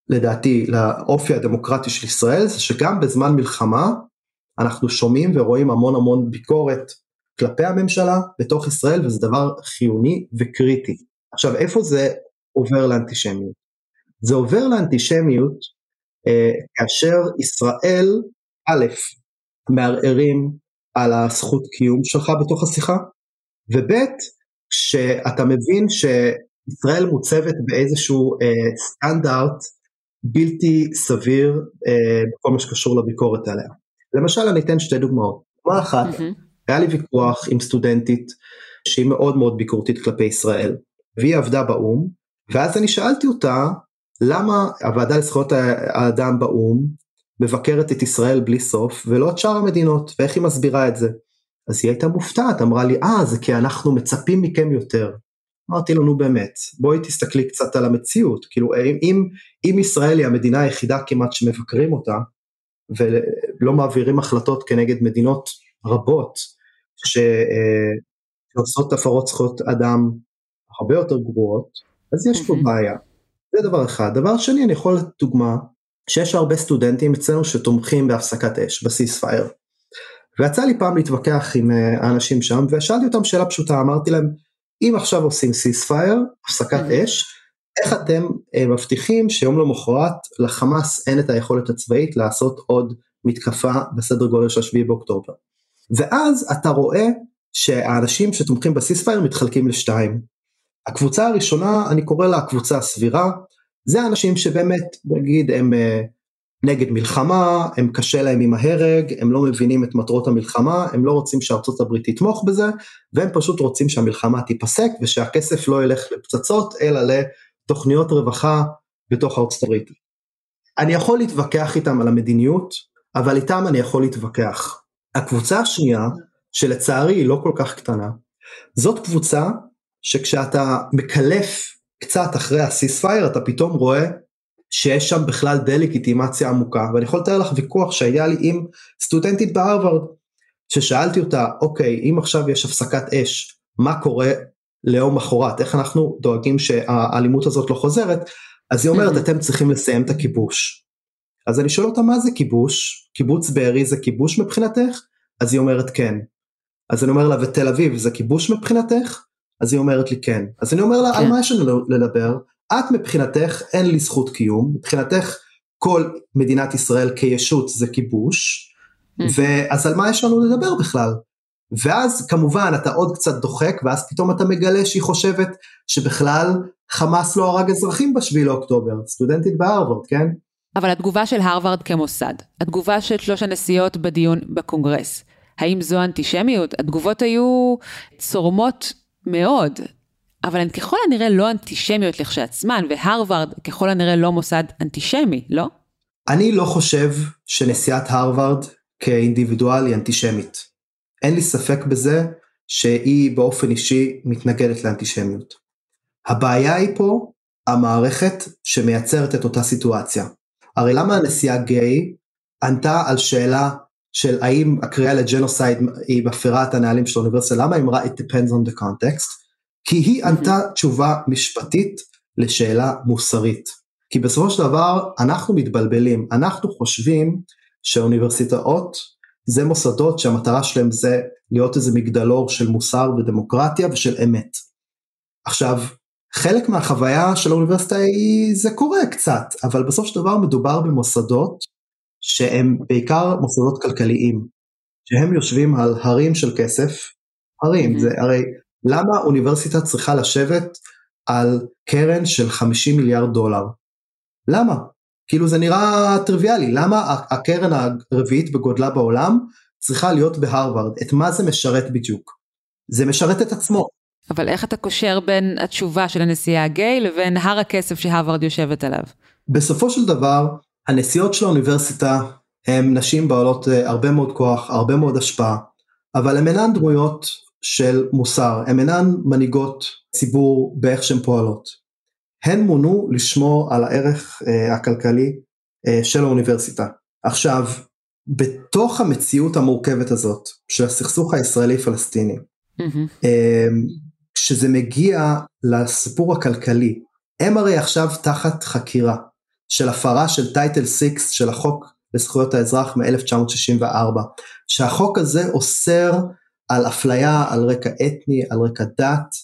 לדעתי לאופי הדמוקרטי של ישראל זה שגם בזמן מלחמה אנחנו שומעים ורואים המון המון ביקורת כלפי הממשלה בתוך ישראל וזה דבר חיוני וקריטי. עכשיו איפה זה עובר לאנטישמיות? זה עובר לאנטישמיות אה, כאשר ישראל א', מערערים על הזכות קיום שלך בתוך השיחה, וב', שאתה מבין שישראל מוצבת באיזשהו אה, סטנדרט בלתי סביר אה, בכל מה שקשור לביקורת עליה. למשל אני אתן שתי דוגמאות. דוגמה אחת, mm-hmm. היה לי ויכוח עם סטודנטית שהיא מאוד מאוד ביקורתית כלפי ישראל, והיא עבדה באו"ם, ואז אני שאלתי אותה למה הוועדה לזכויות האדם באו"ם מבקרת את ישראל בלי סוף ולא את שאר המדינות ואיך היא מסבירה את זה. אז היא הייתה מופתעת אמרה לי אה זה כי אנחנו מצפים מכם יותר. אמרתי לו נו באמת בואי תסתכלי קצת על המציאות כאילו אם, אם ישראל היא המדינה היחידה כמעט שמבקרים אותה ולא מעבירים החלטות כנגד מדינות רבות אה, שעושות הפרות זכויות אדם הרבה יותר גרועות אז יש פה בעיה. זה דבר אחד. דבר שני אני יכול לתת דוגמה שיש הרבה סטודנטים אצלנו שתומכים בהפסקת אש ב ceasefire. ויצא לי פעם להתווכח עם אה, האנשים שם ושאלתי אותם שאלה פשוטה אמרתי להם אם עכשיו עושים ceasefire, הפסקת mm-hmm. אש, איך אתם אה, מבטיחים שיום למחרת לחמאס אין את היכולת הצבאית לעשות עוד מתקפה בסדר גודל של 7 באוקטובר. ואז אתה רואה שהאנשים שתומכים בסיספייר מתחלקים לשתיים. הקבוצה הראשונה, אני קורא לה הקבוצה הסבירה, זה האנשים שבאמת, נגיד, הם אה, נגד מלחמה, הם קשה להם עם ההרג, הם לא מבינים את מטרות המלחמה, הם לא רוצים שארצות הברית תתמוך בזה, והם פשוט רוצים שהמלחמה תיפסק ושהכסף לא ילך לפצצות, אלא לתוכניות רווחה בתוך ארצות הברית. אני יכול להתווכח איתם על המדיניות, אבל איתם אני יכול להתווכח. הקבוצה השנייה, שלצערי היא לא כל כך קטנה, זאת קבוצה שכשאתה מקלף קצת אחרי הסיספייר אתה פתאום רואה שיש שם בכלל דה-לגיטימציה עמוקה. ואני יכול לתאר לך ויכוח שהיה לי עם סטודנטית בהרווארד ששאלתי אותה אוקיי אם עכשיו יש הפסקת אש מה קורה ליום מחרת איך אנחנו דואגים שהאלימות הזאת לא חוזרת? אז היא אומרת אתם צריכים לסיים את הכיבוש. אז אני שואל אותה מה זה כיבוש? קיבוץ בארי זה כיבוש מבחינתך? אז היא אומרת כן. אז אני אומר לה ותל אביב זה כיבוש מבחינתך אז היא אומרת לי כן. אז אני אומר לה כן. על מה יש לנו לדבר את מבחינתך אין לי זכות קיום, מבחינתך כל מדינת ישראל כישות זה כיבוש, ואז על מה יש לנו לדבר בכלל? ואז כמובן אתה עוד קצת דוחק ואז פתאום אתה מגלה שהיא חושבת שבכלל חמאס לא הרג אזרחים בשביעי לאוקטובר, סטודנטית בהרווארד, כן? אבל התגובה של הרווארד כמוסד, התגובה של שלוש הנשיאות בדיון בקונגרס, האם זו אנטישמיות? התגובות היו צורמות מאוד. אבל הן ככל הנראה לא אנטישמיות לכשעצמן, והרווארד ככל הנראה לא מוסד אנטישמי, לא? אני לא חושב שנשיאת הרווארד כאינדיבידואל היא אנטישמית. אין לי ספק בזה שהיא באופן אישי מתנגדת לאנטישמיות. הבעיה היא פה המערכת שמייצרת את אותה סיטואציה. הרי למה הנשיאה גיי ענתה על שאלה של האם הקריאה לג'נוסייד היא מפרה את הנהלים של האוניברסיטה, למה היא אמרה it depends on the context? כי היא ענתה תשובה משפטית לשאלה מוסרית. כי בסופו של דבר אנחנו מתבלבלים, אנחנו חושבים שהאוניברסיטאות זה מוסדות שהמטרה שלהם זה להיות איזה מגדלור של מוסר ודמוקרטיה ושל אמת. עכשיו, חלק מהחוויה של האוניברסיטה היא, זה קורה קצת, אבל בסופו של דבר מדובר במוסדות שהם בעיקר מוסדות כלכליים, שהם יושבים על הרים של כסף, הרים, mm-hmm. זה הרי למה אוניברסיטה צריכה לשבת על קרן של 50 מיליארד דולר? למה? כאילו זה נראה טריוויאלי, למה הקרן הרביעית בגודלה בעולם צריכה להיות בהרווארד? את מה זה משרת בדיוק? זה משרת את עצמו. אבל איך אתה קושר בין התשובה של הנשיאה הגיי לבין הר הכסף שהרווארד יושבת עליו? בסופו של דבר, הנשיאות של האוניברסיטה הן נשים בעלות אה, הרבה מאוד כוח, הרבה מאוד השפעה, אבל הן אינן דמויות של מוסר, הן אינן מנהיגות ציבור באיך שהן פועלות. הן מונו לשמור על הערך uh, הכלכלי uh, של האוניברסיטה. עכשיו, בתוך המציאות המורכבת הזאת של הסכסוך הישראלי-פלסטיני, mm-hmm. uh, כשזה מגיע לסיפור הכלכלי, הם הרי עכשיו תחת חקירה של הפרה של טייטל 6 של החוק לזכויות האזרח מ-1964, שהחוק הזה אוסר על אפליה על רקע אתני, על רקע דת,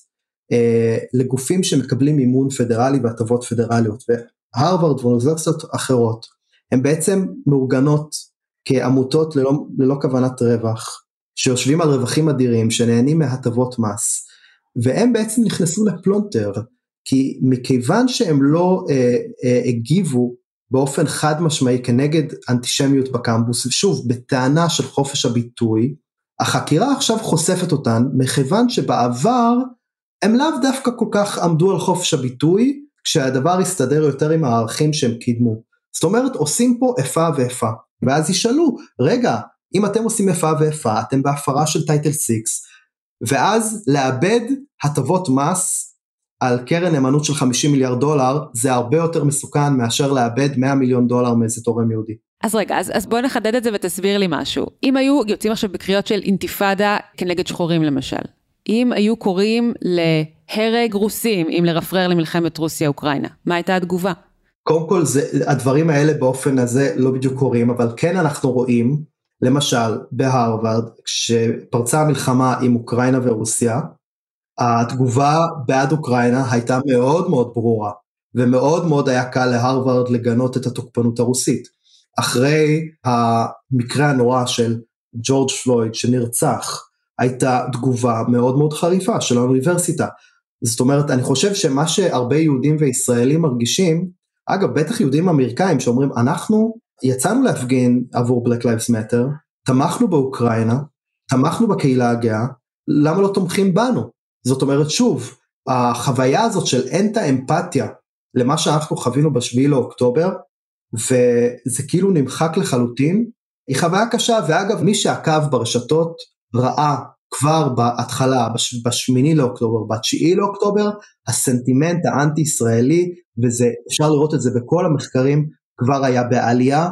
אה, לגופים שמקבלים מימון פדרלי והטבות פדרליות, והרווארד ואוניברסיטות אחרות, הן בעצם מאורגנות כעמותות ללא, ללא כוונת רווח, שיושבים על רווחים אדירים, שנהנים מהטבות מס, והם בעצם נכנסו לפלונטר, כי מכיוון שהם לא אה, אה, הגיבו באופן חד משמעי כנגד אנטישמיות בקמפוס, שוב, בטענה של חופש הביטוי, החקירה עכשיו חושפת אותן, מכיוון שבעבר הם לאו דווקא כל כך עמדו על חופש הביטוי, כשהדבר הסתדר יותר עם הערכים שהם קידמו. זאת אומרת, עושים פה איפה ואיפה, ואז ישאלו, רגע, אם אתם עושים איפה ואיפה, אתם בהפרה של טייטל 6, ואז לאבד הטבות מס על קרן נאמנות של 50 מיליארד דולר, זה הרבה יותר מסוכן מאשר לאבד 100 מיליון דולר מאיזה תורם יהודי. אז רגע, אז, אז בוא נחדד את זה ותסביר לי משהו. אם היו יוצאים עכשיו בקריאות של אינתיפאדה כנגד שחורים למשל, אם היו קוראים להרג רוסים, אם לרפרר למלחמת רוסיה-אוקראינה, מה הייתה התגובה? קודם כל, זה, הדברים האלה באופן הזה לא בדיוק קורים, אבל כן אנחנו רואים, למשל בהרווארד, כשפרצה המלחמה עם אוקראינה ורוסיה, התגובה בעד אוקראינה הייתה מאוד מאוד ברורה, ומאוד מאוד היה קל להרווארד לגנות את התוקפנות הרוסית. אחרי המקרה הנורא של ג'ורג' פלויד שנרצח, הייתה תגובה מאוד מאוד חריפה של האוניברסיטה. זאת אומרת, אני חושב שמה שהרבה יהודים וישראלים מרגישים, אגב, בטח יהודים אמריקאים שאומרים, אנחנו יצאנו להפגין עבור Black Lives Matter, תמכנו באוקראינה, תמכנו בקהילה הגאה, למה לא תומכים בנו? זאת אומרת, שוב, החוויה הזאת של אין את האמפתיה למה שאנחנו חווינו בשביעי לאוקטובר, וזה כאילו נמחק לחלוטין, היא חוויה קשה, ואגב, מי שעקב ברשתות ראה כבר בהתחלה, בשמיני לאוקטובר, בתשיעי לאוקטובר, הסנטימנט האנטי ישראלי, וזה, אפשר לראות את זה בכל המחקרים, כבר היה בעלייה,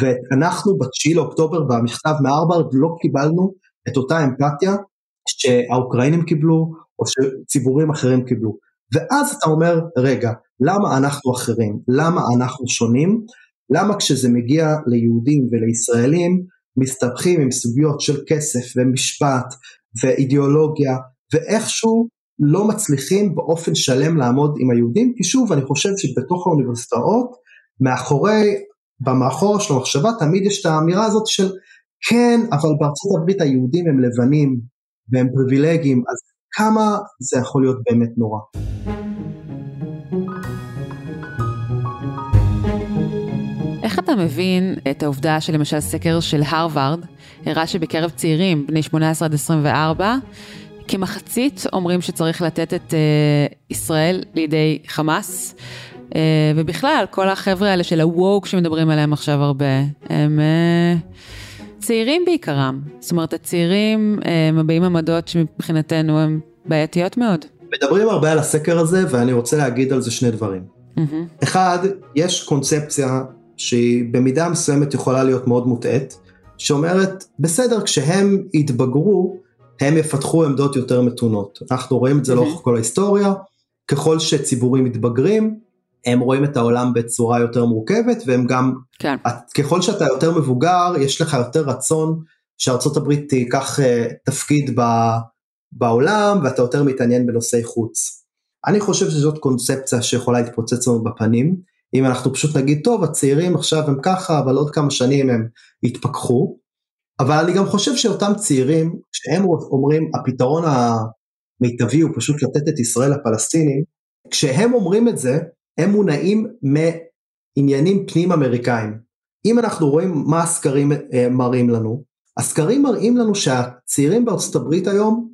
ואנחנו בתשיעי לאוקטובר במכתב מהרווארד לא קיבלנו את אותה אמפתיה שהאוקראינים קיבלו, או שציבורים אחרים קיבלו. ואז אתה אומר, רגע, למה אנחנו אחרים? למה אנחנו שונים? למה כשזה מגיע ליהודים ולישראלים, מסתבכים עם סוגיות של כסף ומשפט ואידיאולוגיה, ואיכשהו לא מצליחים באופן שלם לעמוד עם היהודים, כי שוב, אני חושב שבתוך האוניברסיטאות, מאחורי, במאחור של המחשבה, תמיד יש את האמירה הזאת של כן, אבל בארצות הברית היהודים הם לבנים והם פריבילגיים, אז כמה זה יכול להיות באמת נורא. איך אתה מבין את העובדה שלמשל סקר של הרווארד הראה שבקרב צעירים בני 18 עד 24 כמחצית אומרים שצריך לתת את uh, ישראל לידי חמאס uh, ובכלל כל החבר'ה האלה של הווק שמדברים עליהם עכשיו הרבה הם uh, צעירים בעיקרם זאת אומרת הצעירים uh, מביעים עמדות שמבחינתנו הן בעייתיות מאוד. מדברים הרבה על הסקר הזה ואני רוצה להגיד על זה שני דברים. Mm-hmm. אחד, יש קונספציה שהיא במידה מסוימת יכולה להיות מאוד מוטעית, שאומרת, בסדר, כשהם יתבגרו, הם יפתחו עמדות יותר מתונות. אנחנו רואים את זה לאורך כל ההיסטוריה, ככל שציבורים מתבגרים, הם רואים את העולם בצורה יותר מורכבת, והם גם, כן. ככל שאתה יותר מבוגר, יש לך יותר רצון שארצות הברית תיקח uh, תפקיד ב, בעולם, ואתה יותר מתעניין בנושאי חוץ. אני חושב שזאת קונספציה שיכולה להתפוצץ לנו בפנים, אם אנחנו פשוט נגיד, טוב, הצעירים עכשיו הם ככה, אבל עוד כמה שנים הם יתפכחו. אבל אני גם חושב שאותם צעירים, שהם אומרים, הפתרון המיטבי הוא פשוט לתת את ישראל לפלסטינים, כשהם אומרים את זה, הם מונעים מעניינים פנים אמריקאים. אם אנחנו רואים מה הסקרים אה, מראים לנו, הסקרים מראים לנו שהצעירים בארצות הברית היום,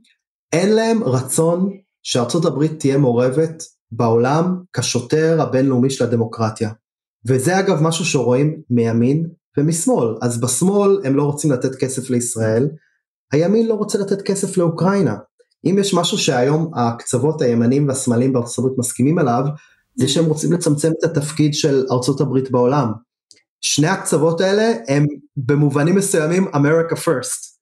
אין להם רצון שארצות הברית תהיה מעורבת בעולם כשוטר הבינלאומי של הדמוקרטיה. וזה אגב משהו שרואים מימין ומשמאל. אז בשמאל הם לא רוצים לתת כסף לישראל, הימין לא רוצה לתת כסף לאוקראינה. אם יש משהו שהיום הקצוות הימנים והשמאלים בארצות הברית מסכימים עליו, זה שהם רוצים לצמצם את התפקיד של ארצות הברית בעולם. שני הקצוות האלה הם במובנים מסוימים America First.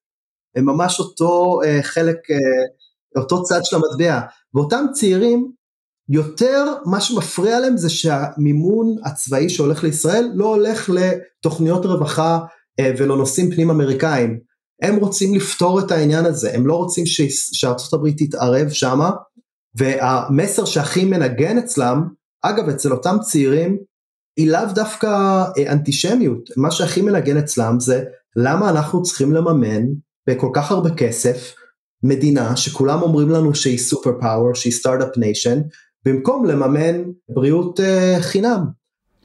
הם ממש אותו uh, חלק, uh, אותו צד של המטבע. ואותם צעירים, יותר מה שמפריע להם זה שהמימון הצבאי שהולך לישראל לא הולך לתוכניות רווחה uh, ולנושאים פנים אמריקאים. הם רוצים לפתור את העניין הזה, הם לא רוצים ש... שארצות הברית תתערב שמה, והמסר שהכי מנגן אצלם, אגב אצל אותם צעירים, היא לאו דווקא אה, אנטישמיות, מה שהכי מנגן אצלם זה למה אנחנו צריכים לממן בכל כך הרבה כסף מדינה שכולם אומרים לנו שהיא superpower, שהיא start-up nation, במקום לממן בריאות uh, חינם.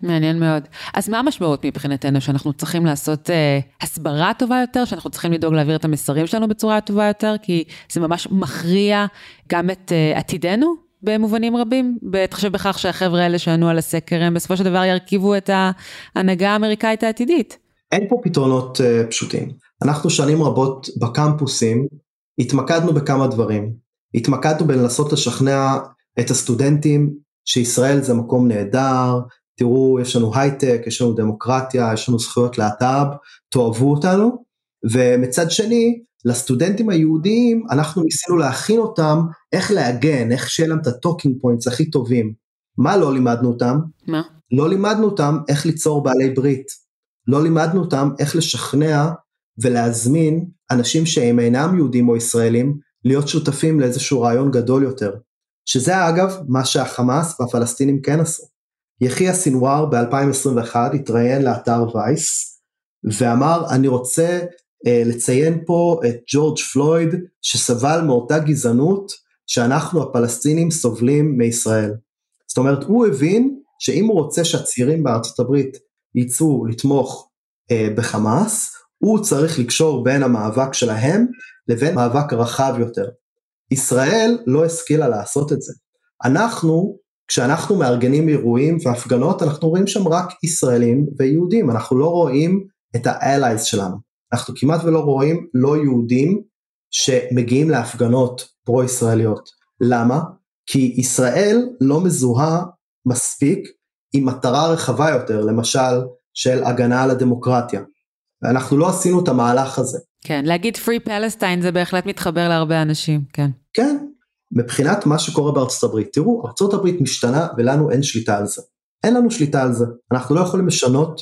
מעניין מאוד. אז מה המשמעות מבחינתנו? שאנחנו צריכים לעשות אה, הסברה טובה יותר, שאנחנו צריכים לדאוג להעביר את המסרים שלנו בצורה טובה יותר, כי זה ממש מכריע גם את אה, עתידנו במובנים רבים, בהתחשב בכך שהחבר'ה האלה שענו על הסקר הם בסופו של דבר ירכיבו את ההנהגה האמריקאית העתידית. אין פה פתרונות uh, פשוטים. אנחנו שנים רבות בקמפוסים התמקדנו בכמה דברים. התמקדנו בלנסות לשכנע את הסטודנטים שישראל זה מקום נהדר, תראו יש לנו הייטק, יש לנו דמוקרטיה, יש לנו זכויות להט"ב, תאהבו אותנו, ומצד שני לסטודנטים היהודיים אנחנו ניסינו להכין אותם איך להגן, איך שיהיה להם את ה talking points הכי טובים. מה לא לימדנו אותם? מה? לא לימדנו אותם איך ליצור בעלי ברית. לא לימדנו אותם איך לשכנע ולהזמין אנשים שהם אינם יהודים או ישראלים להיות שותפים לאיזשהו רעיון גדול יותר. שזה אגב מה שהחמאס והפלסטינים כן עשו. יחיא סינואר ב-2021 התראיין לאתר וייס ואמר אני רוצה לציין פה את ג'ורג' פלויד שסבל מאותה גזענות שאנחנו הפלסטינים סובלים מישראל. זאת אומרת הוא הבין שאם הוא רוצה שהצעירים בארצות הברית יצאו לתמוך uh, בחמאס הוא צריך לקשור בין המאבק שלהם לבין מאבק רחב יותר. ישראל לא השכילה לעשות את זה. אנחנו כשאנחנו מארגנים אירועים והפגנות אנחנו רואים שם רק ישראלים ויהודים, אנחנו לא רואים את ה-allies שלנו, אנחנו כמעט ולא רואים לא יהודים שמגיעים להפגנות פרו-ישראליות. למה? כי ישראל לא מזוהה מספיק עם מטרה רחבה יותר, למשל של הגנה על הדמוקרטיה. ואנחנו לא עשינו את המהלך הזה. כן, להגיד Free Palestine זה בהחלט מתחבר להרבה אנשים, כן. כן, מבחינת מה שקורה בארצות הברית. תראו, ארצות הברית משתנה ולנו אין שליטה על זה. אין לנו שליטה על זה. אנחנו לא יכולים לשנות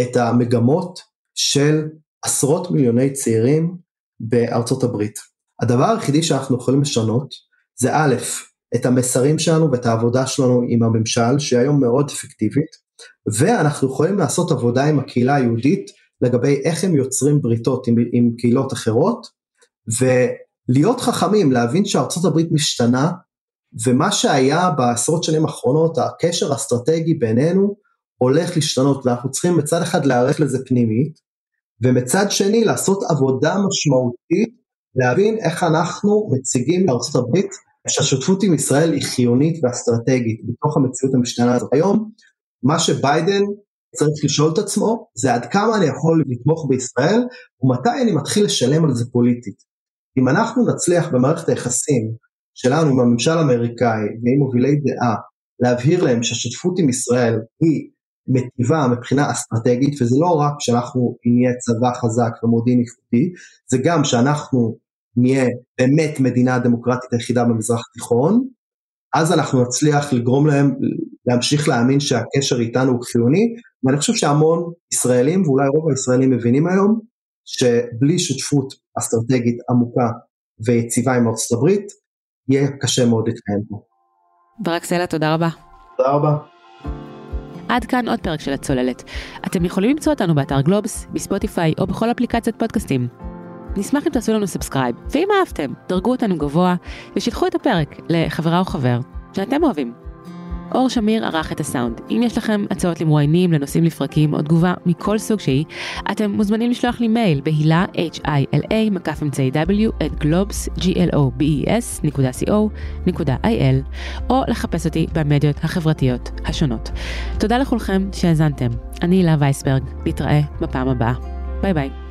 את המגמות של עשרות מיליוני צעירים בארצות הברית. הדבר היחידי שאנחנו יכולים לשנות זה א', את המסרים שלנו ואת העבודה שלנו עם הממשל, שהיום מאוד אפקטיבית, ואנחנו יכולים לעשות עבודה עם הקהילה היהודית לגבי איך הם יוצרים בריתות עם, עם קהילות אחרות, ו... להיות חכמים, להבין שארצות הברית משתנה, ומה שהיה בעשרות שנים האחרונות, הקשר האסטרטגי בינינו, הולך להשתנות, ואנחנו צריכים מצד אחד להיערך לזה פנימית, ומצד שני לעשות עבודה משמעותית, להבין איך אנחנו מציגים לארצות הברית שהשותפות עם ישראל היא חיונית ואסטרטגית בתוך המציאות המשתנה הזאת. היום, מה שביידן צריך לשאול את עצמו, זה עד כמה אני יכול לתמוך בישראל, ומתי אני מתחיל לשלם על זה פוליטית. אם אנחנו נצליח במערכת היחסים שלנו עם הממשל האמריקאי ועם מובילי דעה להבהיר להם שהשותפות עם ישראל היא מטיבה מבחינה אסטרטגית וזה לא רק שאנחנו נהיה צבא חזק ומודיעין איכותי זה גם שאנחנו נהיה באמת מדינה הדמוקרטית היחידה במזרח התיכון, אז אנחנו נצליח לגרום להם להמשיך להאמין שהקשר איתנו הוא חיוני, ואני חושב שהמון ישראלים, ואולי רוב הישראלים מבינים היום, שבלי שותפות אסטרטגית עמוקה ויציבה עם ארצות הברית, יהיה קשה מאוד להתקיים פה. ברק סלע, תודה רבה. תודה רבה. עד כאן עוד פרק של הצוללת. אתם יכולים למצוא אותנו באתר גלובס, בספוטיפיי או בכל אפליקציית פודקאסטים. נשמח אם תעשו לנו subscribe, ואם אהבתם, דרגו אותנו גבוה ושילחו את הפרק לחברה או חבר שאתם אוהבים. אור שמיר ערך את הסאונד. אם יש לכם הצעות למרואיינים, לנושאים לפרקים או תגובה מכל סוג שהיא, אתם מוזמנים לשלוח לי מייל בהילה, h-i-l-a, מקף אמצעי w, at גלובס, g-l-o-b-e-s.co.il, או לחפש אותי במדיות החברתיות השונות. תודה לכולכם שהאזנתם. אני הילה וייסברג, נתראה בפעם הבאה. ביי ביי.